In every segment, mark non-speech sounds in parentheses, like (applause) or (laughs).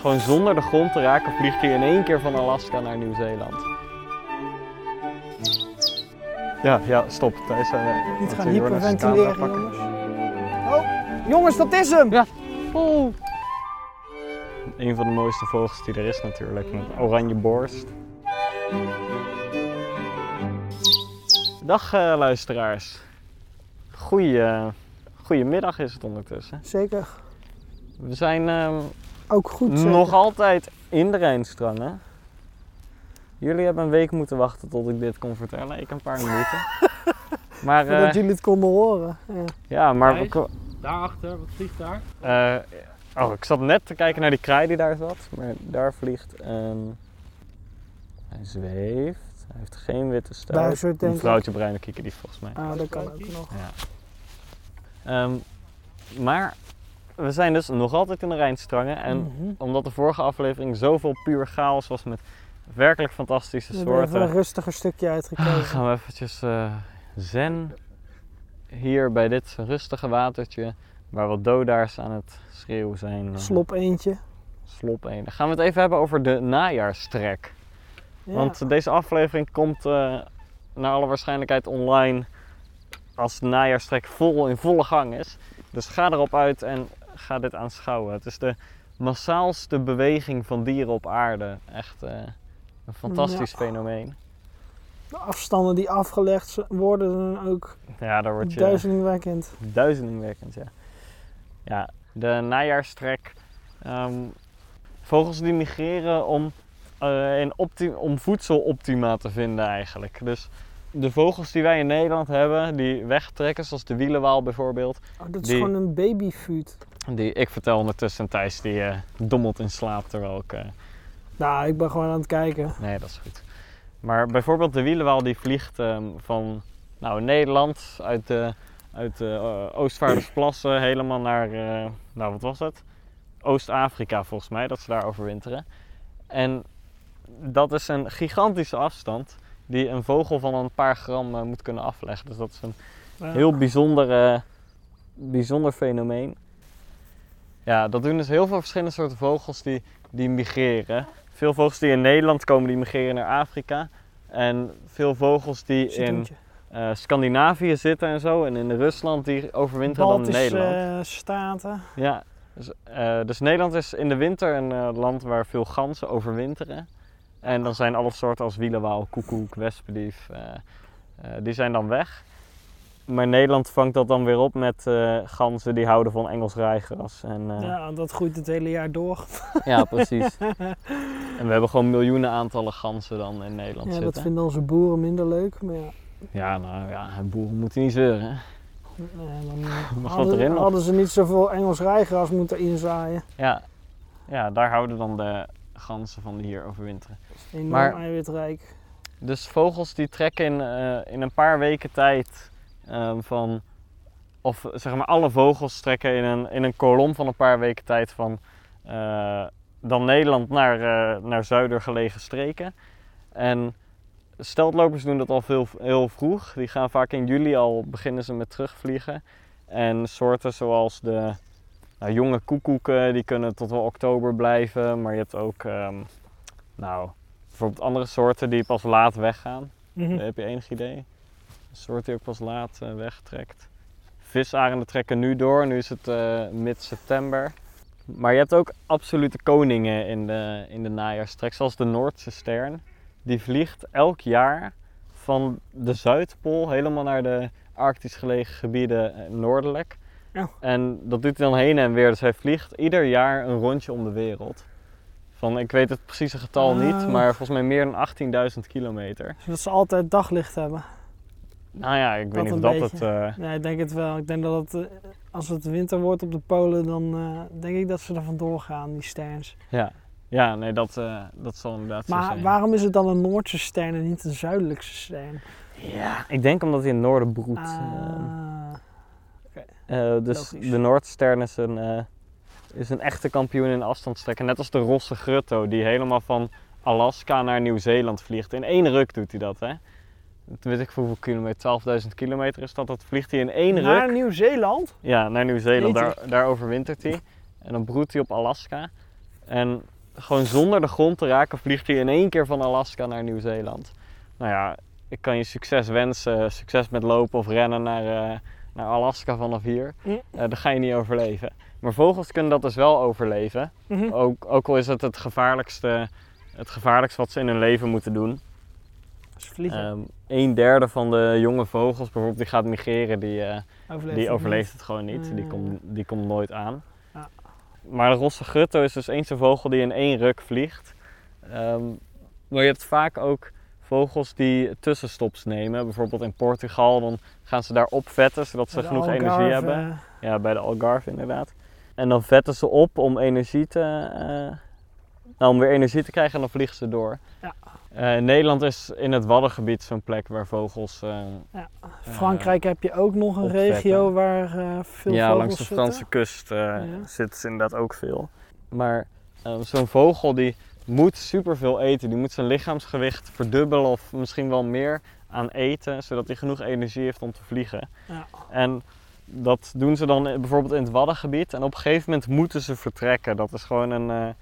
gewoon zonder de grond te raken, vliegt hij in één keer van Alaska naar Nieuw-Zeeland. Ja, ja, stop. Thijs, uh, Niet gaan je, hyperventileren, jongens. Oh, jongens, dat is hem! Ja. Oh. Een van de mooiste vogels die er is natuurlijk, met oranje borst. Dag eh, luisteraars. Goeie, goedemiddag is het ondertussen. Zeker. We zijn ehm, Ook goed. zeker. nog altijd in de Rijnstrangen. Jullie hebben een week moeten wachten tot ik dit kon vertellen. Ik een paar minuten. (laughs) maar Voordat eh, jullie het konden horen. Ja. ja, maar we Daarachter, wat vliegt daar? Eh, oh, ik zat net te kijken naar die kraai die daar zat. Maar daar vliegt een... Hij zweeft. Hij heeft geen witte denk Een vrouwtje bruine kiekendief volgens mij. Ah, dat kan ook nog. Ja. Ehm, maar we zijn dus nog altijd in de Rijnstrangen. En Mhm. omdat de vorige aflevering zoveel puur chaos was met werkelijk fantastische We hebben een soorten... rustiger stukje uitgekozen. gaan we eventjes eh, zen hier bij dit rustige watertje. Waar wat dodaars aan het schreeuwen zijn. eh, Slop eentje. Slop één. Dan gaan we het even hebben over de najaarstrek. Ja. Want deze aflevering komt eh, naar alle waarschijnlijkheid online als de najaarstrek vol in volle gang is. Dus ga erop uit en ga dit aanschouwen. Het is de massaalste beweging van dieren op aarde. Echt eh, een fantastisch Ja. fenomeen. De afstanden die afgelegd worden dan ook Ja, daar word je duizelingwekkend. duizelingwekkend, ja. Ja, de najaarstrek. ehm, vogels die migreren om, eh, in om voedseloptima te vinden eigenlijk. Dus de vogels die wij in Nederland hebben, die wegtrekken, zoals de wielenwaal bijvoorbeeld. Oh, dat is Die- gewoon een babyfood. Die, ik vertel ondertussen Thijs, die eh, dommelt in slaap terwijl ik... eh, Nou, ik ben gewoon aan het kijken. Nee, dat is goed. Maar bijvoorbeeld de wielenwaal die vliegt ehm, van nou, Nederland uit de, uit de eh, Oostvaardersplassen helemaal naar, nou wat was het? Oost-Afrika volgens mij, dat ze daar overwinteren. En dat is een gigantische afstand die een vogel van een paar gram moet kunnen afleggen. Dus dat is een heel bijzonder, bijzonder fenomeen. Ja, dat doen dus heel veel verschillende soorten vogels die, die migreren. Veel vogels die in Nederland komen, die migreren naar Afrika. En veel vogels die in eh, Scandinavië zitten en zo. En in Rusland die overwinteren dan in Nederland. eh, staten. Ja, dus, eh, dus Nederland is in de winter een land waar veel ganzen overwinteren. En dan zijn alle soorten als wielenwaal, koekoek, wespendief, eh, die zijn dan weg. Maar Nederland vangt dat dan weer op met eh, ganzen die houden van Engels rijgras. En, eh, Ja, dat groeit het hele jaar door. ja, precies. (laughs) en we hebben gewoon miljoenen aantallen ganzen dan in Nederland Ja, dat vinden onze boeren minder leuk. Maar ja, Ja, nou ja, boeren moeten niet zeuren. hè. eh, (laughs) dan Mag hadden, erin hadden ze niet zoveel Engels rijgras moeten inzaaien. Ja. ja, daar houden dan de ganzen van die hier overwinteren. Enorm Maar- eiwitrijk. Dus vogels die trekken in, eh, in een paar weken tijd ehm, van, of zeg maar alle vogels trekken in een, in een kolom van een paar weken tijd van eh, dan Nederland naar, eh, naar zuider gelegen streken. En steltlopers doen dat al veel, heel vroeg. Die gaan vaak in juli al beginnen ze met terugvliegen. En soorten zoals de nou, jonge koekoeken, die kunnen tot wel oktober blijven. Maar je hebt ook ehm, nou, bijvoorbeeld andere soorten die pas laat weggaan. Mhm. Heb je enig idee? Een soort die ook pas laat eh, wegtrekt. Visarenden trekken nu door, nu is het eh, mid-september. Maar je hebt ook absolute koningen in de, in de najaarstrek, zoals de Noordse stern. Die vliegt elk jaar van de Zuidpool helemaal naar de arctisch gelegen gebieden eh, noordelijk. Ja. En dat doet hij dan heen en weer. Dus hij vliegt ieder jaar een rondje om de wereld. Van, ik weet het precieze getal niet, Ah. maar volgens mij meer dan 18.000 kilometer. Zodat ze altijd daglicht hebben. Nou ja, ik weet niet of dat het... eh, Ja, ik denk het wel. Ik denk dat het, eh, als het winter wordt op de polen, dan eh, denk ik dat ze er vandoor gaan, die sterns. ja. ja, nee, dat, eh, dat zal inderdaad zo Maar zijn. waarom is het dan een Noordse stern en niet een zuidelijkse stern? Ja, ik denk omdat hij in het noorden broedt. eh. Ah, Eh, dus logisch. de Noordstern is een, eh, is een echte kampioen in afstandstrekken. Net als de Rosse Grutto, die helemaal van Alaska naar Nieuw-Zeeland vliegt. In één ruk doet hij dat, hè. Dat weet ik voor hoeveel kilometer, 12.000 kilometer is dat. Dat vliegt hij in één Naar ruk. Nieuw-Zeeland? Ja, naar Nieuw-Zeeland, daar, daar overwintert hij. En dan broedt hij op Alaska. En gewoon zonder de grond te raken vliegt hij in één keer van Alaska naar Nieuw-Zeeland. Nou ja, ik kan je succes wensen. Succes met lopen of rennen naar, eh, naar Alaska vanaf hier. Mm. Eh, dat ga je niet overleven. Maar vogels kunnen dat dus wel overleven. Mhm. Ook, ook al is het het gevaarlijkste, het gevaarlijkste wat ze in hun leven moeten doen. Vliegen. Ehm een derde van de jonge vogels bijvoorbeeld die gaat migreren, die, eh, overleeft die het overleeft het gewoon niet. Die, komt, die komt nooit aan. Ja. Maar de rosse gutto is dus eens een vogel die in één ruk vliegt. Ehm, maar je hebt vaak ook vogels die tussenstops nemen. Bijvoorbeeld in Portugal, dan gaan ze daar opvetten zodat ze genoeg Algarve, energie hebben. Ja, bij de Algarve inderdaad. En dan vetten ze op om energie te, eh, nou, om weer energie te krijgen en dan vliegen ze door. Ja. Eh, in Nederland is in het Waddengebied zo'n plek waar vogels... eh, Frankrijk heb je ook nog een opvetten. regio waar eh, veel ja, vogels langs de zitten. Franse kust eh, Ja. zit ze inderdaad ook veel. Maar eh, zo'n vogel die moet superveel eten. Die moet zijn lichaamsgewicht verdubbelen of misschien wel meer aan eten, zodat hij genoeg energie heeft om te vliegen. Ja. En dat doen ze dan bijvoorbeeld in het Waddengebied. En op een gegeven moment moeten ze vertrekken. Dat is gewoon een, eh,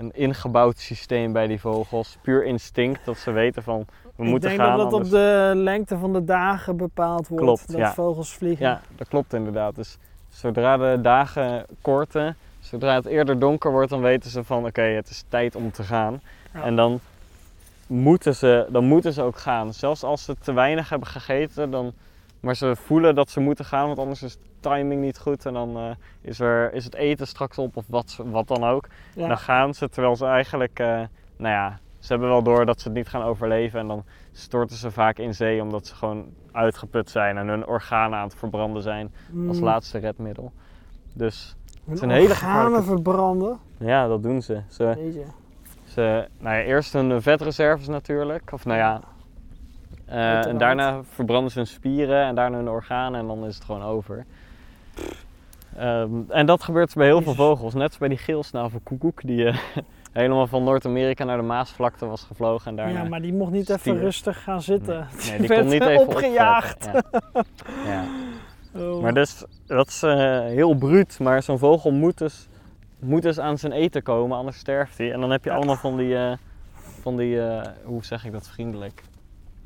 een ingebouwd systeem bij die vogels. Puur instinct, dat ze weten van we ik moeten denk gaan. dat dat op de lengte van de dagen bepaald wordt Klopt, dat ja. vogels vliegen. Ja, dat klopt inderdaad. Dus zodra de dagen korten, zodra het eerder donker wordt, dan weten ze van oké, het is tijd om te gaan. Ja. En dan moeten, ze, dan moeten ze ook gaan. Zelfs als ze te weinig hebben gegeten, dan, maar ze voelen dat ze moeten gaan, want anders is de timing niet goed. En dan eh, is, er, is het eten straks op of wat, wat dan ook. Ja. Dan gaan ze, terwijl ze eigenlijk, eh, nou ja, ze hebben wel door dat ze het niet gaan overleven. En dan storten ze vaak in zee omdat ze gewoon uitgeput zijn en hun organen aan het verbranden zijn als Mm. laatste redmiddel. Dus Hun is een hele organen verbranden. ja, dat doen ze. Ze, Jeetje. ze nou ja, eerst hun vetreserves natuurlijk, of nou ja. eh, en daarna verbranden ze hun spieren en daarna hun organen en dan is het gewoon over. Ehm, en dat gebeurt bij heel veel vogels, net als bij die geelsnavelkoekoek die eh, (laughs) helemaal van Noord-Amerika naar de Maasvlakte was gevlogen en daarna... Ja, maar die mocht niet even rustig gaan zitten. Nee, (laughs) die werd kon niet (laughs) even opgejaagd. Ja. ja. Oh. Maar dus, dat is eh, heel bruut, maar zo'n vogel moet dus, moet dus aan zijn eten komen, anders sterft hij. En dan heb je allemaal van die, eh, van die hoe zeg ik dat vriendelijk,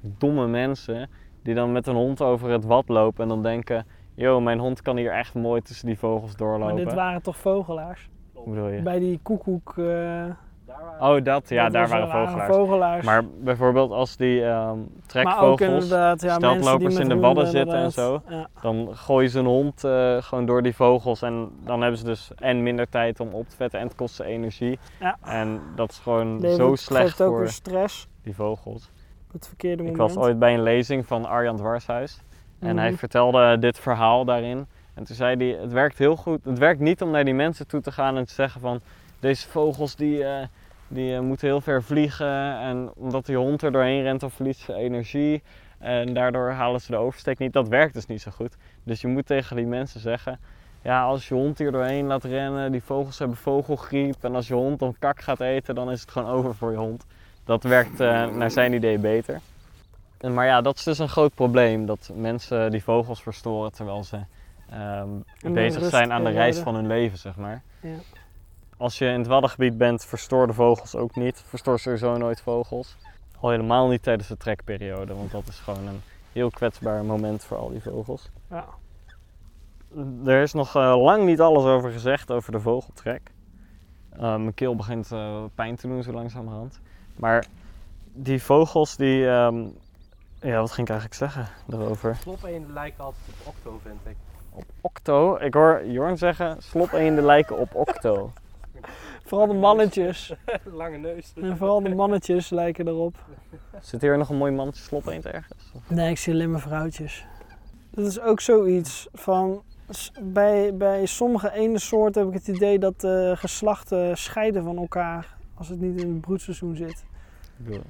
domme mensen die dan met een hond over het wad lopen en dan denken, yo, mijn hond kan hier echt mooi tussen die vogels Maar doorlopen. dit waren toch vogelaars? Hoe bedoel je? Bij die koekoek. eh, Oh, dat, ja, dat daar waren vogelaars. vogelaars. Maar bijvoorbeeld als die ehm Maar trekvogels, ja, steltlopers in de wadden zitten en zo. Ja. Dan gooien ze een hond eh, gewoon door die vogels en dan hebben ze dus en minder tijd om op te vetten en het kost ze energie. Ja. En dat is gewoon Levert- zo slecht ook voor stress die vogels. het verkeerde Ik moment. was ooit bij een lezing van Arjan Dwarshuis en hij Mhm. vertelde dit verhaal daarin. En toen zei hij, het werkt heel goed, het werkt niet om naar die mensen toe te gaan en te zeggen van deze vogels die, eh, die eh, moeten heel ver vliegen en omdat die hond er doorheen rent dan verliest ze energie en daardoor halen ze de oversteek niet. Dat werkt dus niet zo goed. Dus je moet tegen die mensen zeggen, ja als je hond hier doorheen laat rennen, die vogels hebben vogelgriep en als je hond dan kak gaat eten dan is het gewoon over voor je hond. Dat werkt eh, naar zijn idee beter. Maar ja, dat is dus een groot probleem, dat mensen die vogels verstoren terwijl ze ehm, bezig zijn aan de reis van hun leven, zeg maar. Ja. Als je in het Waddengebied bent, verstoor de vogels ook niet. Verstoor sowieso nooit vogels. Al helemaal niet tijdens de trekperiode, want dat is gewoon een heel kwetsbaar moment voor al die vogels. Ja. Er is nog eh, lang niet alles over gezegd over de vogeltrek. Eh, mijn keel begint eh, pijn te doen zo langzamerhand. Maar die vogels die... ehm, ja, wat ging ik eigenlijk zeggen daarover? Slopeenden lijken altijd op octo, vind ik. Op octo. Ik hoor Jorn zeggen, slopeenden lijken op octo. (laughs) Vooral de mannetjes. (laughs) Lange neus. En vooral de mannetjes lijken erop. (laughs) Zit hier nog een mooi mannetje slopeend ergens? Of- Nee, ik zie alleen maar vrouwtjes. Dat is ook zoiets van. Bij, bij sommige ene soorten heb ik het idee dat de geslachten scheiden van elkaar als het niet in het broedseizoen zit. Ik bedoel,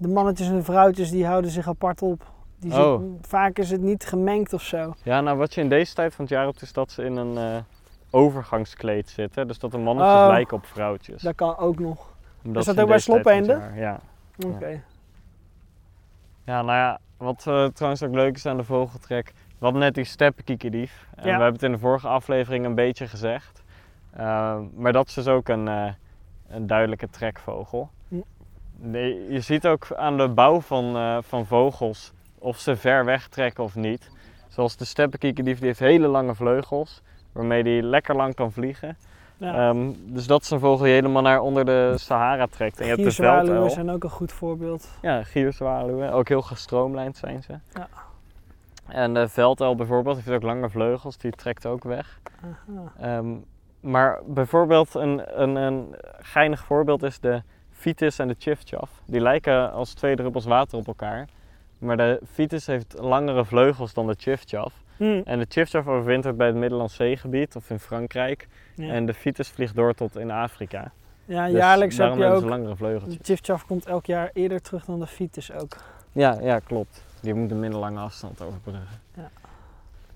De mannetjes en de vrouwtjes die houden zich apart op. Die Oh. zit- vaak is het niet gemengd of zo. Ja, nou wat je in deze tijd van het jaar hebt is dat ze in een eh, overgangskleed zitten. Dus dat de mannetjes Oh. lijken op vrouwtjes. Dat kan ook nog. Omdat Is dat ook bij jaar- Ja. Oké. Ja, nou ja, wat eh, trouwens ook leuk is aan de vogeltrek. We hadden net die steppenkiekendief. En Ja. we hebben het in de vorige aflevering een beetje gezegd. Eh, maar dat is dus ook een, eh, een duidelijke trekvogel. Nee, je ziet ook aan de bouw van, eh, van vogels of ze ver weg trekken of niet. Zoals de steppenkiekendief, die heeft hele lange vleugels, waarmee die lekker lang kan vliegen. Ja. Ehm, dus dat is een vogel die helemaal naar onder de Sahara trekt. En je hebt de Gierzwaluwen velduil. zijn ook een goed voorbeeld. Ja, gierzwaluwen. Ook heel gestroomlijnd zijn ze. Ja. En de velduil bijvoorbeeld heeft ook lange vleugels, die trekt ook weg. Aha. Ehm, maar bijvoorbeeld een, een, een geinig voorbeeld is de Vitis en de Chifchaf. Die lijken als twee druppels water op elkaar. Maar de Vitis heeft langere vleugels dan de Chifchaf. Hm, En de Chifchaf overwintert bij het Middellandse Zeegebied of in Frankrijk. ja. En de Vitis vliegt door tot in Afrika. ja, Dus jaarlijks heb je hebben ook... langere De vleugeltjes. Chifchaf komt elk jaar eerder terug dan de Vitis ook. Ja, ja, klopt. Die moet een minder lange afstand overbruggen. Ja.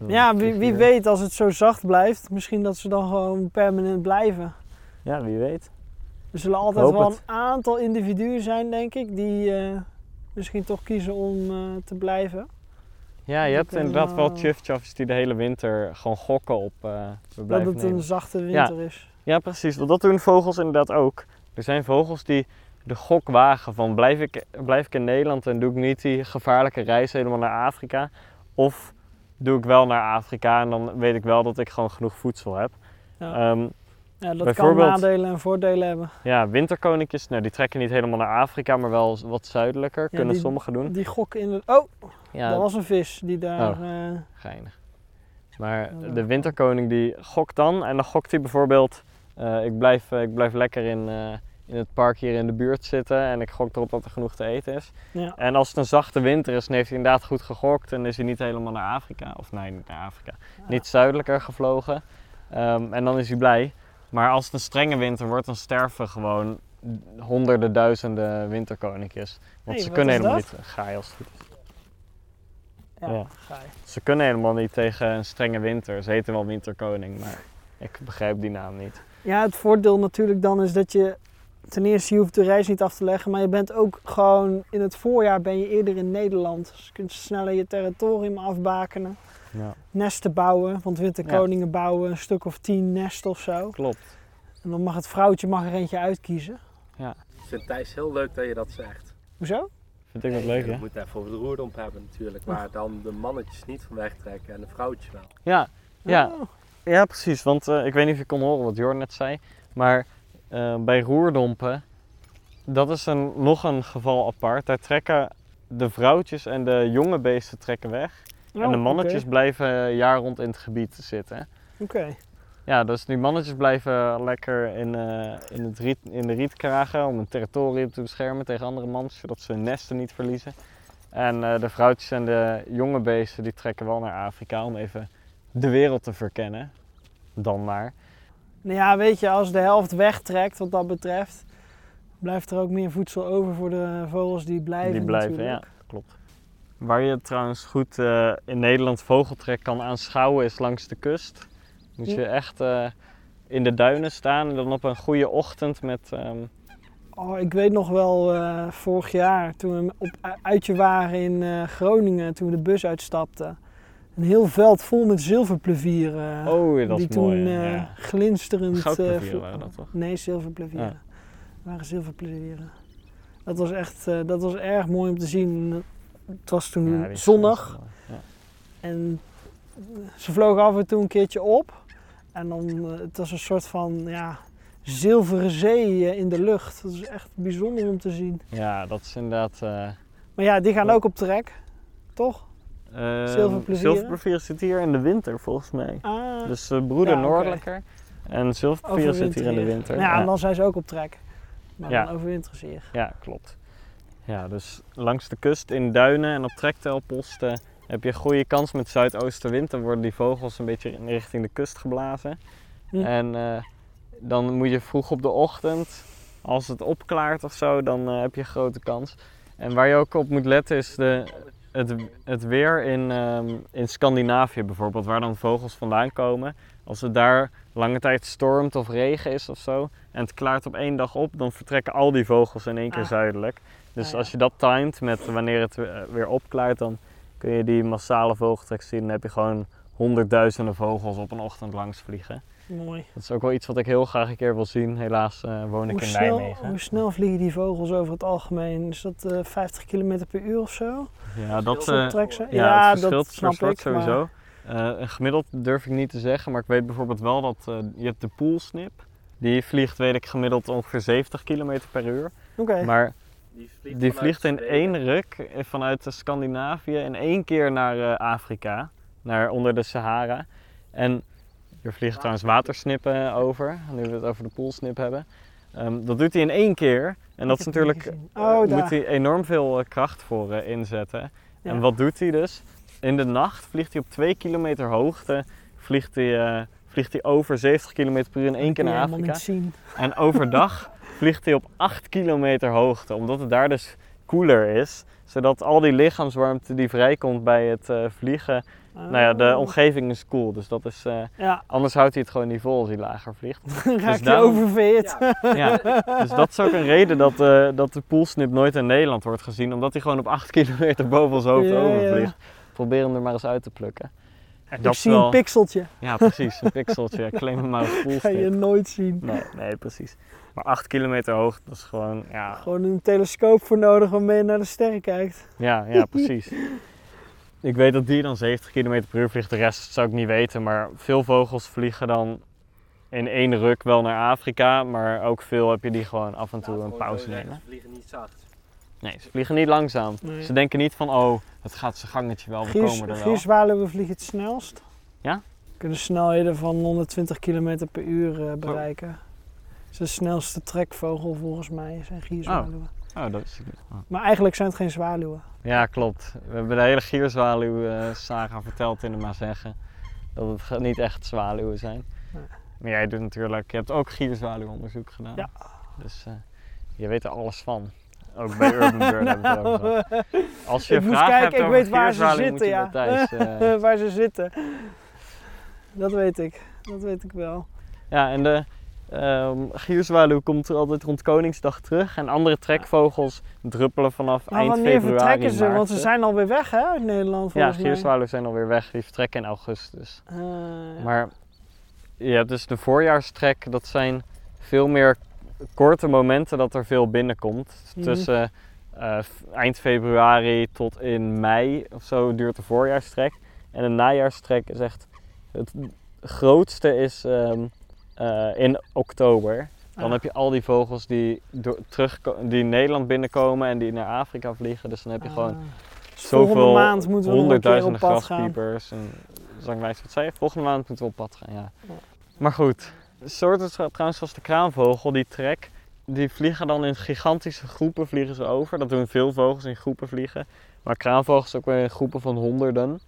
Ja, wie, weet als het zo zacht blijft, misschien dat ze dan gewoon permanent blijven. Ja, wie weet. Er zullen altijd wel het. een aantal individuen zijn, denk ik, die eh, misschien toch kiezen om eh, te blijven. Ja, je hebt kunnen inderdaad wel wel- chifchaffs die de hele winter gewoon gokken op uh, we Dat het een zachte winter is. Ja, precies. Want dat doen vogels inderdaad ook. Er zijn vogels die de gok wagen van blijf ik, blijf ik in Nederland en doe ik niet die gevaarlijke reis helemaal naar Afrika. Of doe ik wel naar Afrika en dan weet ik wel dat ik gewoon genoeg voedsel heb. Ja. Ehm, Ja, dat kan bijvoorbeeld- nadelen en voordelen hebben. ja, winterkoninkjes, nou, die trekken niet helemaal naar Afrika, maar wel wat zuidelijker, kunnen die- sommigen doen. Die gokken in de... Oh, Ja, dat was een vis die daar... Oh. eh, Geinig. Maar de winterkoning die gokt dan en dan gokt hij bijvoorbeeld, eh, ik, blijf, eh, ik blijf lekker in, eh, in het park hier in de buurt zitten en ik gok erop dat er genoeg te eten is. ja. En als het een zachte winter is, dan heeft hij inderdaad goed gegokt en is hij niet helemaal naar Afrika, of nee, niet naar Afrika, niet zuidelijker gevlogen. Ehm, en dan is hij blij. Maar als het een strenge winter wordt, dan sterven gewoon honderden, duizenden winterkoninkjes. Want Hey, ze kunnen helemaal dat? niet, gaai als het goed is. Ja, Ja. ga je. Ze kunnen helemaal niet tegen een strenge winter. Ze heten wel winterkoning, maar ik begrijp die naam niet. Ja, het voordeel natuurlijk dan is dat je ten eerste je hoeft de reis niet af te leggen, maar je bent ook gewoon in het voorjaar ben je eerder in Nederland. Dus je kunt sneller je territorium afbakenen, Ja, nesten bouwen, want winterkoningen bouwen een stuk of tien nesten of zo. klopt. En dan mag het vrouwtje mag er eentje uitkiezen. Ik vind Thijs heel leuk dat je dat zegt. Hoezo? Vind ik dat leuk, Je hè? moet even over de roerdomp hebben natuurlijk, waar dan de mannetjes niet van wegtrekken en de vrouwtjes wel. Ja, ja, Oh, ja precies. Want eh, ik weet niet of je kon horen wat Jor net zei. Maar eh, bij roerdompen, dat is een, nog een geval apart. Daar trekken de vrouwtjes en de jonge beesten trekken weg. En de oh, mannetjes blijven jaar rond in het gebied zitten. Oké. Ja, dus die mannetjes blijven lekker in, eh, in, het riet, in de rietkragen om een territorium te beschermen tegen andere mannetjes, zodat ze hun nesten niet verliezen. En eh, de vrouwtjes en de jonge beesten die trekken wel naar Afrika om even de wereld te verkennen. Dan maar. Nou ja, weet je, als de helft wegtrekt wat dat betreft, blijft er ook meer voedsel over voor de vogels die blijven die blijven, natuurlijk. ja, klopt. Waar je trouwens goed eh, in Nederland vogeltrek kan aanschouwen is langs de kust. Moet je echt eh, in de duinen staan en dan op een goede ochtend met... ehm, Oh, ik weet nog wel eh, vorig jaar toen we op uitje waren in Groningen, toen we de bus uitstapten. Een heel veld vol met zilverplevieren. oh, dat die is toen mooi. ja. glinsterend... Goudplevieren waren dat toch? Nee, zilverplevieren. Ja. Waren zilverplevieren. Dat was echt dat was erg mooi om te zien. Het was toen Ja, die is zonnig gewoon zo, ja. en ze vlogen af en toe een keertje op. En dan, eh, het was een soort van ja, zilveren zee eh, in de lucht. Dat is echt bijzonder om te zien. Ja, dat is inderdaad. eh Maar ja, die gaan ook op trek, toch? eh, Zilverplevieren? Zilverplevieren zit hier in de winter volgens mij. Ah, Dus uh, broeder Ja, noordelijker. En zilverplevieren zit hier in de winter. Ja, en dan zijn ze ook op trek. Maar Ja. dan overwinteren ze hier. ja, klopt. Ja, dus langs de kust in duinen en op trektelposten heb je een goede kans met zuidoostenwind. Dan worden die vogels een beetje in richting de kust geblazen. Hm. En eh, dan moet je vroeg op de ochtend, als het opklaart of zo, dan eh, heb je een grote kans. En waar je ook op moet letten is de, het, het weer in, ehm, in Scandinavië bijvoorbeeld, waar dan vogels vandaan komen. Als het daar lange tijd stormt of regen is of zo en het klaart op één dag op, dan vertrekken al die vogels in één keer Ah. zuidelijk. Dus ja. als je dat timed met wanneer het eh, weer opklaart, dan kun je die massale vogeltrek zien. Dan heb je gewoon honderdduizenden vogels op een ochtend langs vliegen. Mooi. Dat is ook wel iets wat ik heel graag een keer wil zien. Helaas eh, woon ik Hoe in snel, Nijmegen. hoe snel vliegen die vogels over het algemeen? Is dat eh 50 km per uur of zo? Ja, dat, eh, ze? ja, het verschilt dat per snap soort ik. sowieso. Eh, een gemiddeld durf ik niet te zeggen, maar ik weet bijvoorbeeld wel dat eh, je hebt de poolsnip. Die vliegt, weet ik, gemiddeld ongeveer 70 km per uur. Maar... Oké. Maar Die vliegt, die vanuit vliegt in één ruk eh, vanuit Scandinavië in één keer naar eh, Afrika, naar onder de Sahara. En er vliegen trouwens watersnippen over, nu we het over de poolsnip hebben. Ehm, dat doet hij in één keer. En dat is natuurlijk, eh, Oh, moet hij enorm veel kracht voor eh, inzetten. Ja. En wat doet hij dus? In de nacht vliegt hij op 2 kilometer hoogte, vliegt hij, eh, vliegt hij over 70 km per uur in één keer naar Afrika. En overdag (laughs) vliegt hij op 8 kilometer hoogte, omdat het daar dus koeler is. Zodat al die lichaamswarmte die vrijkomt bij het eh, vliegen, nou ja, de Oh. omgeving is koel. Dus dat is, eh, Ja, anders houdt hij het gewoon niet vol als hij lager vliegt. (laughs) dan raak je daarom- oververhit. Ja, (laughs) dus dat is ook een reden dat, eh, dat de poolsnip nooit in Nederland wordt gezien. Omdat hij gewoon op 8 kilometer boven ons hoofd Ja, ja. overvliegt. Probeer hem er maar eens uit te plukken. En Ik dat zie wel- een pixeltje. Ja, precies. Een pixeltje. (laughs) Claim hem maar als Ga je nooit zien. Nee, nee, precies. Maar 8 kilometer hoog, dat is gewoon, ja, Gewoon een telescoop voor nodig waarmee je naar de sterren kijkt. Ja, ja, (laughs) precies. ik weet dat die dan 70 km per uur vliegt, de rest zou ik niet weten. Maar veel vogels vliegen dan in één ruk wel naar Afrika. Maar ook veel heb je die gewoon af en toe een pauze nemen. Ze vliegen niet zacht. Nee, ze vliegen niet langzaam. Nee. Ze denken niet van, oh, het gaat zijn gangetje wel, we komen er wel. gierzwaluwen vliegen het snelst. Ja? Kunnen snelheden van 120 km per uur eh, bereiken. Dat is de snelste trekvogel volgens mij, zijn gierzwaluwen. Oh, dat is... oh. Maar eigenlijk zijn het geen zwaluwen. Ja, klopt. We hebben de hele gierzwaluw-saga verteld in de Maaseggen. Dat het niet echt zwaluwen zijn. Nee. Maar jij doet natuurlijk, je hebt ook gierzwaluwonderzoek gedaan. Ja. Dus eh, je weet er alles van. Ook bij Urban Bird gehad. (laughs) Als je Ik moest vragen kijken, hebt ik weet waar ze zitten, ja. Thijs, (laughs) eh, Waar ze zitten. Dat weet ik. Dat weet ik wel. ja, en de gierzwaluw komt er altijd rond Koningsdag terug. En andere trekvogels druppelen vanaf Maar eind wanneer februari, vertrekken ze? maart, Want ze zijn alweer weg hè, uit Nederland Ja, mij. gierzwaluwen zijn alweer weg. Die vertrekken in augustus. Ja. Maar je hebt dus de voorjaarstrek, dat zijn veel meer korte momenten dat er veel binnenkomt. Mhm. Tussen eh, eind februari tot in mei of zo duurt de voorjaarstrek. En de najaarstrek is echt het grootste is ehm, eh, in oktober. Dan Ah. heb je al die vogels die, door, terug, die Nederland binnenkomen en die naar Afrika vliegen. Dus dan heb je gewoon Ah. Dus volgende zoveel maand moeten we honderdduizenden graspiepers. En, wat zei? Volgende maand moeten we op pad gaan. Ja. Maar goed, soorten trouwens zoals de kraanvogel, die trek, die vliegen dan in gigantische groepen vliegen ze over. Dat doen veel vogels in groepen vliegen. Maar kraanvogels ook weer in groepen van honderden.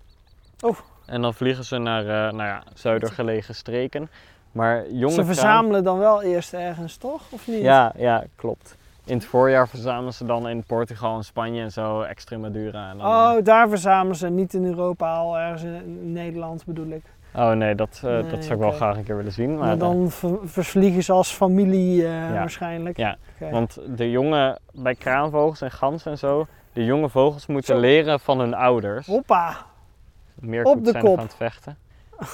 Oh. En dan vliegen ze naar eh, nou ja, zuider gelegen streken. Maar jonge Ze kraan- verzamelen dan wel eerst ergens, toch? Of niet? Ja, ja, klopt. In het voorjaar verzamelen ze dan in Portugal en Spanje en zo, Extremadura. En dan, Oh, daar verzamelen ze. Niet in Europa, al ergens in Nederland bedoel ik. Oh nee, dat, eh, Nee, dat zou ik wel graag een keer willen zien. Maar, Maar eh, dan ver- versvliegen ze als familie eh, Ja. waarschijnlijk. Ja, want de jonge, bij kraanvogels en ganzen en zo, de jonge vogels moeten Zo. leren van hun ouders. Hoppa! Meer op de zijn kop. aan het vechten.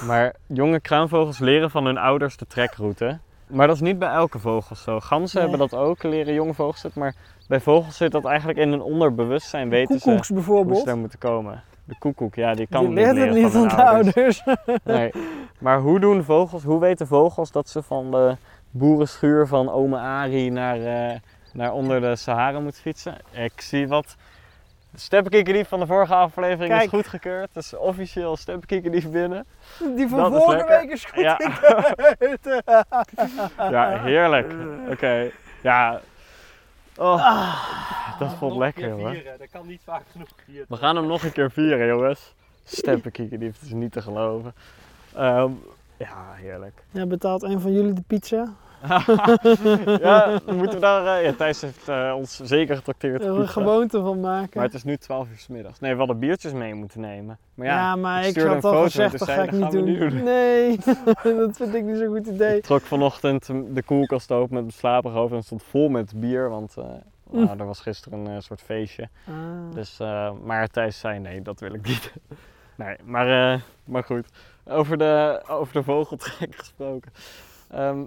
Maar jonge kraanvogels leren van hun ouders de trekroute. Maar dat is niet bij elke vogel zo. Ganzen Nee. hebben dat ook, leren jonge vogels het. Maar bij vogels zit dat eigenlijk in hun onderbewustzijn, weten ze Koekoeks hoe ze bijvoorbeeld. daar moeten komen. De koekoek, ja, die kan Die niet leert het leren niet van de ouders. ouders. (laughs) Nee. Maar hoe doen vogels, hoe weten vogels dat ze van de boerenschuur van ome Ari naar, eh, naar onder de Sahara moeten fietsen? Ik zie wat. De steppenkikkerdief van de vorige aflevering Kijk. is goedgekeurd. Is officieel steppenkikkerdief binnen. Die van Dat vorige week is goed Ja. (laughs) Ja, heerlijk. Oké, ja. Oh, dat Nog vond lekker, hoor. vieren, Dat kan niet vaak genoeg gevierd We gaan hem nog een keer vieren, jongens. Steppenkikkerdief, het is niet te geloven. Ehm, ja, heerlijk. Ja, betaalt een van jullie de pizza? (laughs) ja, dan moeten we daar. eh, ja, Thijs heeft eh, ons zeker getrakteerd. Er een gewoonte van maken. Maar het is nu 12 uur 's middags. Nee, we hadden biertjes mee moeten nemen. Maar ja, ja, maar ik ik, stuurde had een al foto gezegd, en dat ga ik niet doen. we (laughs) Nee, (laughs) dat vind ik niet zo'n goed idee. ik trok vanochtend de koelkast open met mijn slaperig hoofd en stond vol met bier. Want Mm. nou, er was gisteren een eh, soort feestje. Ah. Dus, eh, maar Thijs zei nee, dat wil ik niet. Nee, maar, eh, maar goed. Over de, over de vogeltrek gesproken. Ehm,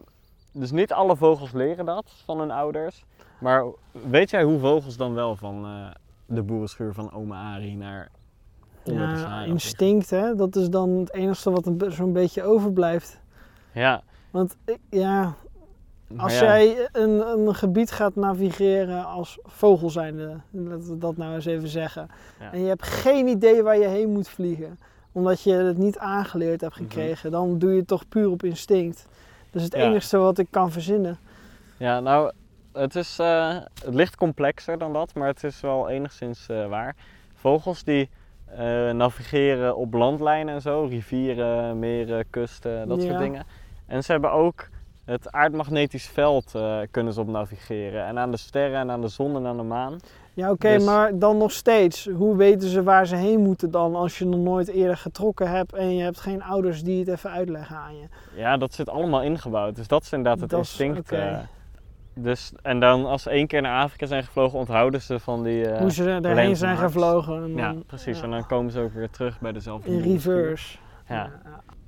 dus niet alle vogels leren dat van hun ouders. Maar weet jij hoe vogels dan wel van eh, de boerenschuur van oma Ari naar onder de Ja, instinct, hè? Dat is dan het enige wat zo'n beetje overblijft. Ja. Want ik- ja, als ja, jij een, een gebied gaat navigeren als vogel zijnde, laten we dat nou eens even zeggen. Ja. En je hebt geen idee waar je heen moet vliegen, omdat je het niet aangeleerd hebt Mhm. gekregen, dan doe je het toch puur op instinct. Dat is het Ja. enige wat ik kan verzinnen. Ja, nou, het, is, eh, het ligt complexer dan dat, maar het is wel enigszins eh, waar. Vogels die eh, navigeren op landlijnen en zo, rivieren, meren, kusten, dat Ja. soort dingen. En ze hebben ook het aardmagnetisch veld kunnen ze op navigeren. En aan de sterren en aan de zon en aan de maan. Ja, oké, Dus- maar dan nog steeds. Hoe weten ze waar ze heen moeten dan als je nog nooit eerder getrokken hebt en je hebt geen ouders die het even uitleggen aan je? Ja, dat zit allemaal ingebouwd. Dus dat is inderdaad het Dat instinct. eh. dus, en dan als ze één keer naar Afrika zijn gevlogen, onthouden ze van die... eh, Hoe ze erheen zijn gevlogen. En ja, dan- precies. ja. En dan komen ze ook weer terug bij dezelfde In reverse. Ja.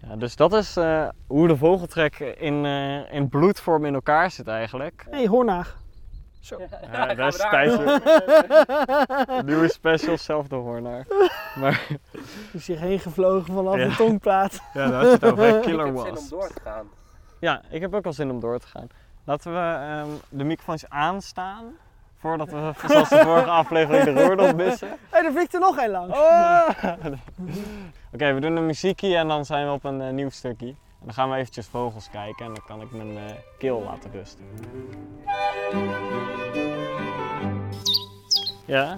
ja. Dus dat is eh, hoe de vogeltrek in, in bloedvorm in elkaar zit eigenlijk. Hé, hey, Hornaag. Zo. Ja, daar is. Thijs (laughs) nieuwe special, zelfde hoornaar. Maar Is hier heen gevlogen vanaf Ja. de tongplaat. (laughs) ja, daar had je het over. hè, (laughs) Ik Killer heb zin om was. door te gaan. Ja, ik heb ook wel zin om door te gaan. Laten we ehm, de microfoons aanstaan. Voordat we, zoals de vorige aflevering, de roerdel missen. Hé, hey, er vliegt er nog één langs. Oh! Oké, we doen een muziekje en dan zijn we op een eh, nieuw stukje. En dan gaan we eventjes vogels kijken en dan kan ik mijn eh, keel laten rusten. Ja?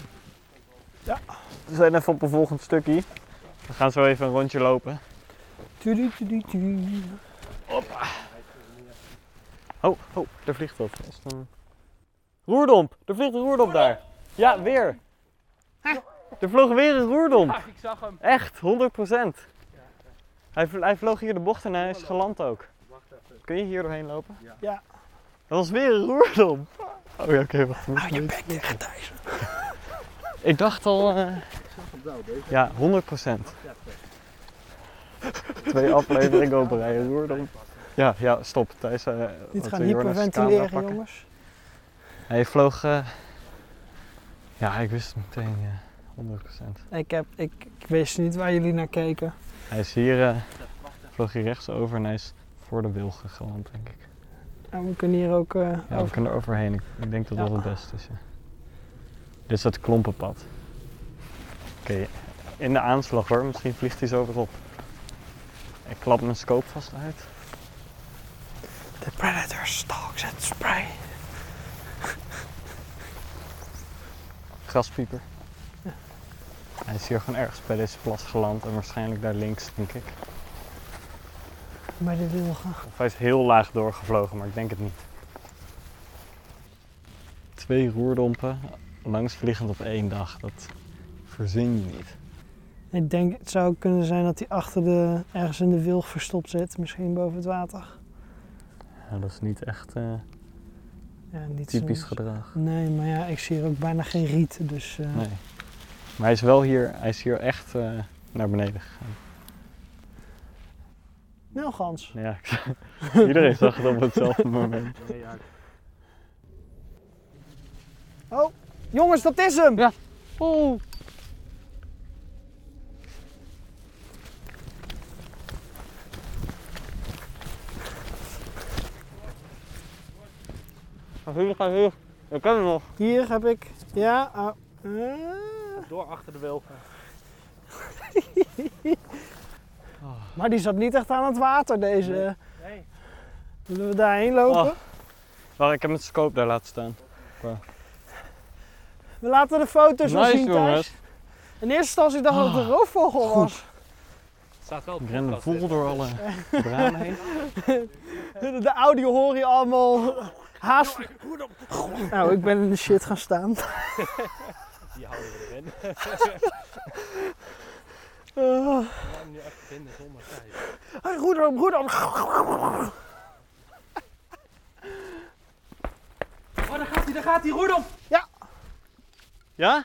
Ja. We zijn even op een volgend stukje. We gaan zo even een rondje lopen. Tudu, tudu, tudu. Oh, oh, daar vliegt wat. Een... Roerdomp! Er vliegt een roerdomp daar. Ja, weer. Er vloog weer een roerdomp. ik zag hem. Echt, 100%. Hij, vl- hij vloog hier de bocht en hij is geland ook. Kun je hier doorheen lopen? Ja. Dat was weer een roerdom. Oh ja, oké, wacht. Hou je bek dicht, Thijs. (laughs) Ik dacht al, eh, ja, 100%. (laughs) Twee afleveringen op rij, roerdom. Ja, ja, stop. Thijs, eh, Niet gaan hyperventileren, jongens. Hij vloog, eh, ja, ik wist het meteen, ja, 100%. Ik, heb, ik, ik wist niet waar jullie naar keken. Hij is hier, eh, vloog hier rechts over en hij is voor de wilgen geland, denk ik. En we kunnen hier ook eh, Ja, we kunnen er overheen. Ik, ik denk dat Ja. dat het beste is. Ja. Dit is het klompenpad. Oké, in de aanslag hoor. Misschien vliegt hij zo weer op. Ik klap mijn scope vast uit. The Predator stalks at spray. Graspieper. Hij is hier gewoon ergens bij deze plas geland en waarschijnlijk daar links, denk ik. Bij de wilgen. Of hij is heel laag doorgevlogen, maar ik denk het niet. Twee roerdompen langsvliegend op één dag. Dat verzin je niet. Ik denk, het zou kunnen zijn dat hij achter de, ergens in de wilg verstopt zit. Misschien boven het water. Ja, dat is niet echt eh, Ja, niet typisch zo- gedrag. Nee, maar ja, ik zie hier ook bijna geen riet. Dus eh, Nee. Maar hij is wel hier, hij is hier echt eh, naar beneden gegaan. Nilgans. Ja, ik- (laughs) iedereen zag het op hetzelfde (laughs) moment. Oh, jongens, dat is hem! Ja. Oeh. Ga hier, ga hier. Ik ken hem nog. Hier heb ik. Ja. ah, eh. Door achter de wilgen. (laughs) Maar die zat niet echt aan het water, deze. Nee. Willen we daarheen lopen? Oh. Wacht, ik heb mijn scope daar laten staan. We laten de foto's wel Nice, zien jongens. thuis. In eerste instantie dacht ik dat het een roofvogel was. Het staat wel Ik de ren vol hè. door alle (laughs) bramen heen. De, de audio hoor je allemaal haast. Nou, ik ben in de shit gaan staan. Die houden we erin. (laughs) Uh, hem nu echt vinden zonder tijd. roeder, roeder. Oh, daar gaat hij, daar gaat hij, Roedel! Ja?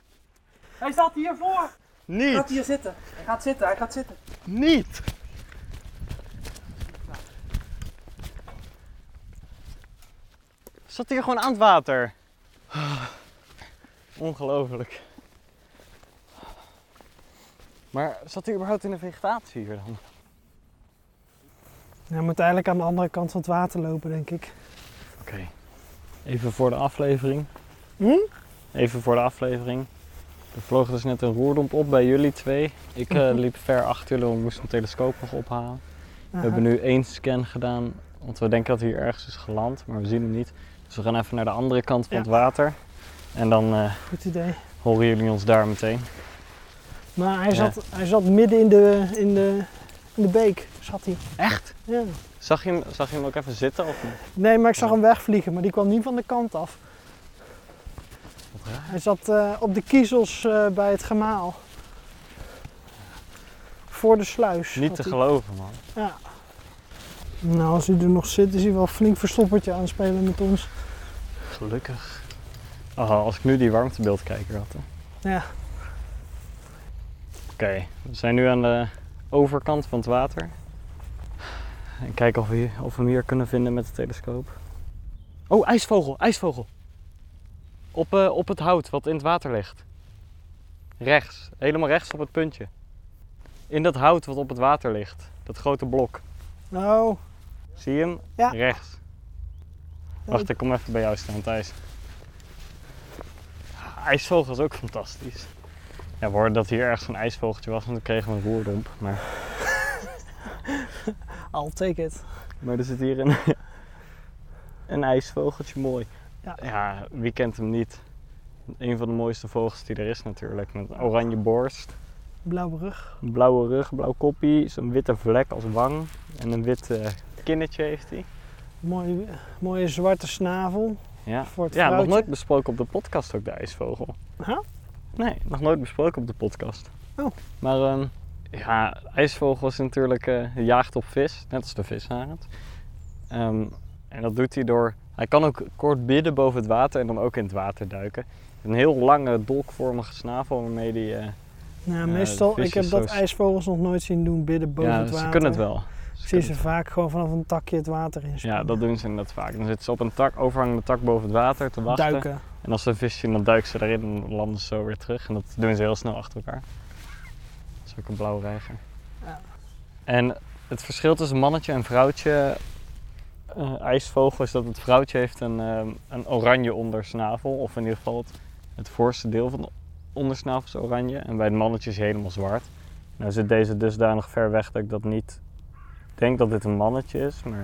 Hij staat hiervoor! Niet! hier zitten. Hij gaat zitten, hij gaat zitten. Niet! Zat hier gewoon aan het water. Ongelooflijk. Maar zat hij überhaupt in de vegetatie hier dan? Hij moet eigenlijk aan de andere kant van het water lopen, denk ik. Oké. Even voor de aflevering. Hm? Even voor de aflevering. Er vloog dus net een roerdomp op bij jullie twee. Ik eh, Mhm. liep ver achter jullie, we moesten mijn telescoop nog ophalen. We hebben nu één scan gedaan, want we denken dat hij hier ergens is geland, maar we zien hem niet. Dus we gaan even naar de andere kant van Ja. het water. En dan eh, Goed idee. horen jullie ons daar meteen. Maar hij, Ja. zat, hij zat midden in de, in de, in de beek. Zat hij. Echt? Ja. Zag je hem, zag je hem ook even zitten? Of... Nee, maar ik zag hem wegvliegen, maar die kwam niet van de kant af. Hij zat eh, op de kiezels eh, bij het gemaal. Voor de sluis. Niet te hij. geloven, man. Ja. Nou, als hij er nog zit, is hij wel flink verstoppertje aan het spelen met ons. Gelukkig. Oh, als ik nu die warmtebeeldkijker had. hè. Ja. Oké, we zijn nu aan de overkant van het water. En kijken of we, hier- of we hem hier kunnen vinden met de telescoop. Oh, ijsvogel, ijsvogel. Op, eh, op het hout wat in het water ligt. Rechts, helemaal rechts op het puntje. In dat hout wat op het water ligt. Dat grote blok. Nou, Zie je hem? Ja. Rechts. Wacht, ik kom even bij jou staan, Thijs. IJsvogel is ook fantastisch. Ja, we dat hier ergens een ijsvogeltje was en toen kregen we een roerdomp. Maar, (laughs) I'll take it. maar er zit hier een, een ijsvogeltje, mooi. Ja. ja, wie kent hem niet? Een van de mooiste vogels die er is natuurlijk. Met een oranje borst, Blauwe rug. een blauwe rug, blauw koppie, zo'n witte vlek als wang. En een wit kinnetje heeft hij. Mooi, mooie zwarte snavel. Ja, Voor het ja nog nooit besproken op de podcast ook de ijsvogel. Huh? Nee, nog nooit besproken op de podcast. Oh. Maar ehm, ja, ijsvogel is natuurlijk eh, jaagt op vis, net als de visarend. Ehm, en dat doet hij door, hij kan ook kort bidden boven het water en dan ook in het water duiken. Een heel lange dolkvormige snavel waarmee hij, eh, Nou, Ja, meestal, ik heb dat ijsvogels nog nooit zien doen bidden boven ja, het water. ze kunnen het wel. Ik zie ze vaak gewoon vanaf een takje het water in Ja, dat doen ze inderdaad vaak. Dan zitten ze op een tak, overhangende tak boven het water te wachten. Duiken. En als ze een vis zien, dan duiken ze erin en landen ze zo weer terug. En dat doen ze heel snel achter elkaar. Dat is ook een blauwe reiger. Ja. En het verschil tussen mannetje en vrouwtje eh, ijsvogel is dat het vrouwtje heeft een, ehm, een oranje ondersnavel. Of in ieder geval het, het voorste deel van de ondersnavel is oranje. En bij het mannetje is helemaal zwart. Nou zit deze dusdanig ver weg dat ik dat niet denk dat dit een mannetje is. Maar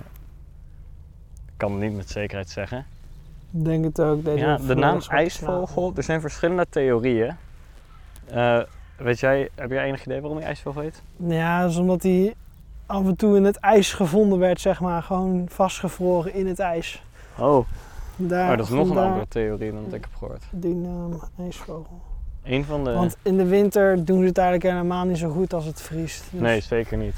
ik kan het niet met zekerheid zeggen. Ik denk het ook. Deze Ja, de naam ijsvogel, er zijn verschillende theorieën. Eh, weet jij, heb jij enig idee waarom hij ijsvogel heet? Ja, dat is omdat hij af en toe in het ijs gevonden werd, zeg maar. Gewoon vastgevroren in het ijs. Oh, Daar, oh dat is nog een andere theorie dan dat ik heb gehoord. Die naam ijsvogel. Een van de... Want in de winter doen ze het eigenlijk helemaal niet zo goed als het vriest. Dus Nee, zeker niet.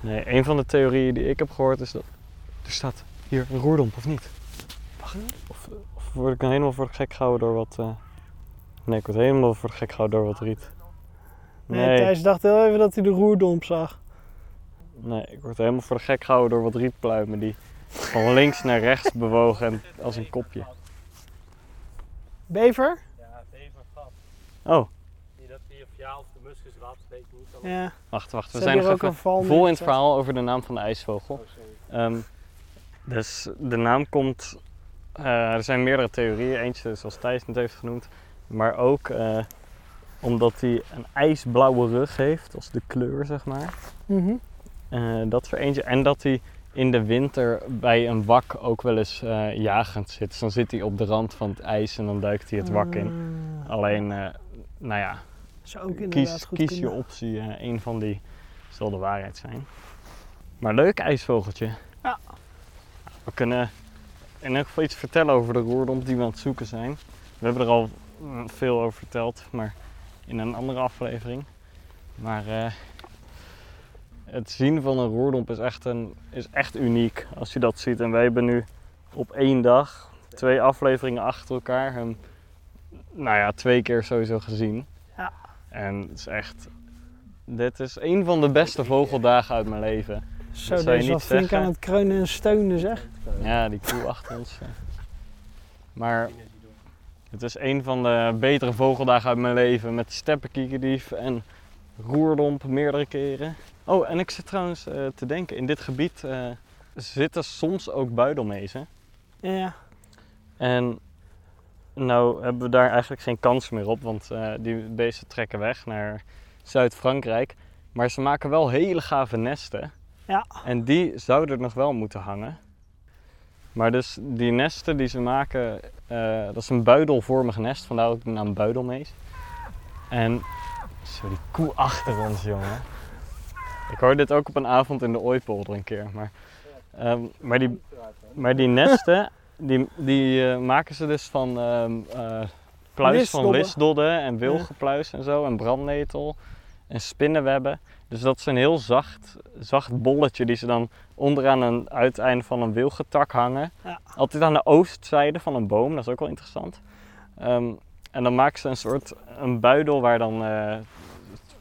Nee, een van de theorieën die ik heb gehoord is dat... Er staat hier een roerdomp, of niet? Wacht, of, of word ik dan helemaal voor de gek gehouden door wat... eh, Nee, ik word helemaal voor de gek gehouden door wat riet. Nee, Nee, Thijs dacht heel even dat hij de roerdomp zag. nee, ik word helemaal voor de gek gehouden door wat rietpluimen die van links naar rechts bewogen en als een kopje. Bever? Ja, bevergat. Oh, Niet dat die of ja of de muskus wat, weet ik niet. Ja. wacht, wacht. We Ze zijn nog even vol in het verhaal over de naam van de ijsvogel. Oh. Ehm, dus de naam komt. eh, er zijn meerdere theorieën. Eentje zoals Thijs het heeft genoemd. Maar ook eh, omdat hij een ijsblauwe rug heeft, als de kleur zeg maar. Mhm. Eh, dat is er eentje. En dat hij in de winter bij een wak ook wel eens eh, jagend zit. Dus dan zit hij op de rand van het ijs en dan duikt hij het wak in. Ah. Alleen, eh, nou ja, Zou ook inderdaad kies, goed kies je optie. eh een van die zal de waarheid zijn. Maar leuk ijsvogeltje. Ja. We kunnen in elk geval iets vertellen over de roerdomp die we aan het zoeken zijn. We hebben er al mm, veel over verteld, maar in een andere aflevering. Maar eh, het zien van een roerdomp is echt, een, is echt uniek als je dat ziet. En wij hebben nu op één dag twee afleveringen achter elkaar hem, nou ja, twee keer sowieso gezien. En het is echt. Dit is een van de beste vogeldagen uit mijn leven. Zo, Dat deze niet flink aan het kreunen en steunen zeg. Ja, die koe achter ons. Maar het is een van de betere vogeldagen uit mijn leven. Met steppenkiekendief en roerdomp meerdere keren. Oh, en ik zit trouwens eh, te denken, in dit gebied eh, zitten soms ook buidelmezen. Ja, En nou hebben we daar eigenlijk geen kans meer op, want eh, die beesten trekken weg naar Zuid-Frankrijk. Maar ze maken wel hele gave nesten. Ja. En die zouden er nog wel moeten hangen. Maar dus die nesten die ze maken, eh, dat is een buidelvormig nest, vandaar ook de naam buidelmees. En zo die koe achter ons, jongen. Ik hoorde dit ook op een avond in de Ooipolder een keer. Maar, ehm, maar, die, maar die nesten, die, die eh, maken ze dus van eh, pluis van Lisdodden. en wilgenpluis en zo en brandnetel en spinnenwebben. Dus dat is een heel zacht, zacht bolletje die ze dan onderaan een uiteinde van een wilgentak hangen. Ja. Altijd aan de oostzijde van een boom, dat is ook wel interessant. Ehm, en dan maken ze een soort een buidel waar dan eh,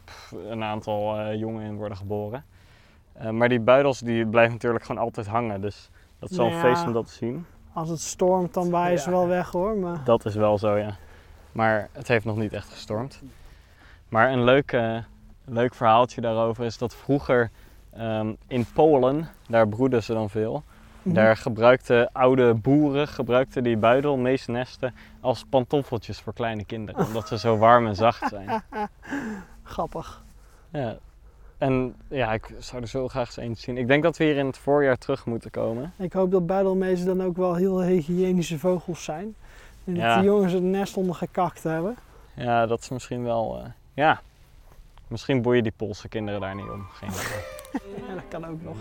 pff, een aantal jongen in worden geboren. Maar die buidels die blijven natuurlijk gewoon altijd hangen, dus dat is wel een feest om dat te zien. Als het stormt dan waaien ze Ja. wel weg hoor. Maar Dat is wel zo, ja. Maar het heeft nog niet echt gestormd. Maar een leuk, eh, leuk verhaaltje daarover is dat vroeger ehm, in Polen, daar broeden ze dan veel. Mhm. Daar gebruikten oude boeren gebruikten die buidelmeesnesten als pantoffeltjes voor kleine kinderen. Omdat ze zo warm en zacht zijn. (laughs) grappig. Ja. En ja, ik zou er zo graag eens eentje zien. Ik denk dat we hier in het voorjaar terug moeten komen. Ik hoop dat buidelmezen dan ook wel heel hygiënische vogels zijn. En dat Ja. die jongens het nest onder gekakt hebben. Ja, dat is misschien wel... eh, ja, misschien boeien die Poolse kinderen daar niet om. Geen idee. (laughs) Ja, dat kan ook nog.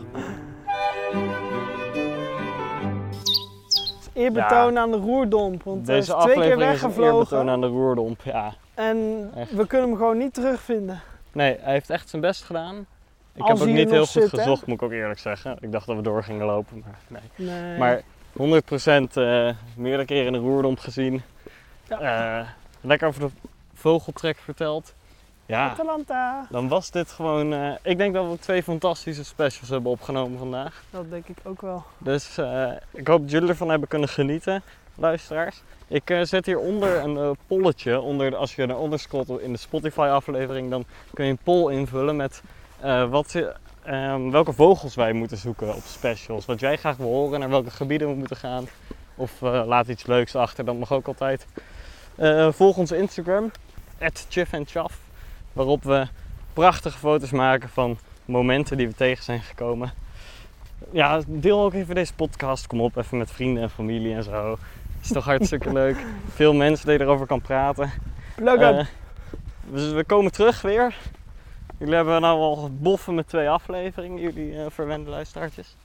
Eerbetoon aan de roerdomp, want hij is Deze twee keer aflevering is eerbetoon weggevlogen aan de roerdomp. Ja, en Echt. we kunnen hem gewoon niet terugvinden. Nee, hij heeft echt zijn best gedaan. Ik Als heb ook niet heel goed zit, hè? gezocht, moet ik ook eerlijk zeggen. Ik dacht dat we door gingen lopen, maar nee. Nee. Maar 100% eh meerdere keren in de roerdomp gezien. Ja. Eh, lekker over de vogeltrek verteld. Ja, Atalanta, dan was dit gewoon... eh, ik denk dat we twee fantastische specials hebben opgenomen vandaag. dat denk ik ook wel. Dus ik hoop dat jullie ervan hebben kunnen genieten, luisteraars. Ik eh, zet hieronder een eh, polletje. Onder, als je naar onder scrolt in de Spotify aflevering, dan kun je een poll invullen met eh, wat, ehm, welke vogels wij moeten zoeken op specials. Wat jij graag wil horen, naar welke gebieden we moeten gaan. Of laat iets leuks achter, dat mag ook altijd. Volg onze Instagram, @chiffandchaff, waarop we prachtige foto's maken van momenten die we tegen zijn gekomen ja, deel ook even deze podcast. Kom op, even met vrienden en familie en zo. Het is toch hartstikke leuk. Veel mensen die erover kan praten. Plug up. dus we komen terug weer. Jullie hebben nou al boffen met twee afleveringen, jullie eh, verwende luisteraartjes.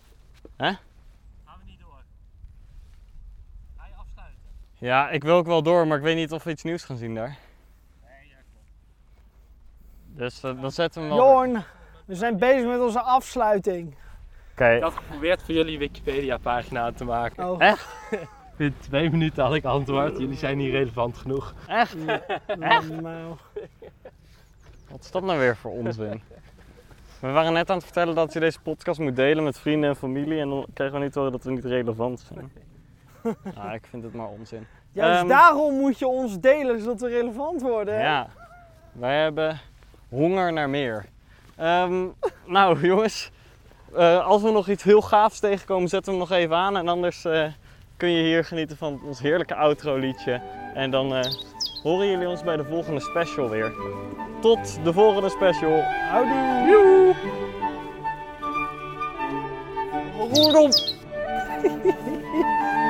Gaan we niet door. Ga je afsluiten? Ja, ik wil ook wel door, maar ik weet niet of we iets nieuws gaan zien daar. Nee, ja, klopt. Dus eh, dan zetten we hem wel. Jorn, we zijn bezig met onze afsluiting. Oké, Ik had geprobeerd voor jullie Wikipedia pagina te maken. Oh, Echt? (laughs) Binnen twee minuten had ik antwoord. Jullie zijn niet relevant genoeg. echt? nou, Wat is dat nou weer voor onzin? We waren net aan het vertellen dat je deze podcast moet delen met vrienden en familie en dan krijgen we niet horen dat we niet relevant zijn. (laughs) Ah, ik vind het maar onzin. juist Ehm, daarom moet je ons delen, zodat we relevant worden. hè? Ja, wij hebben honger naar meer. Ehm, nou (laughs) jongens, eh, als we nog iets heel gaafs tegenkomen, zetten we hem nog even aan. En anders eh, kun je hier genieten van ons heerlijke outro liedje. En dan eh, horen jullie ons bij de volgende special weer. Tot de volgende special. Houdoe. Joe! (laughs)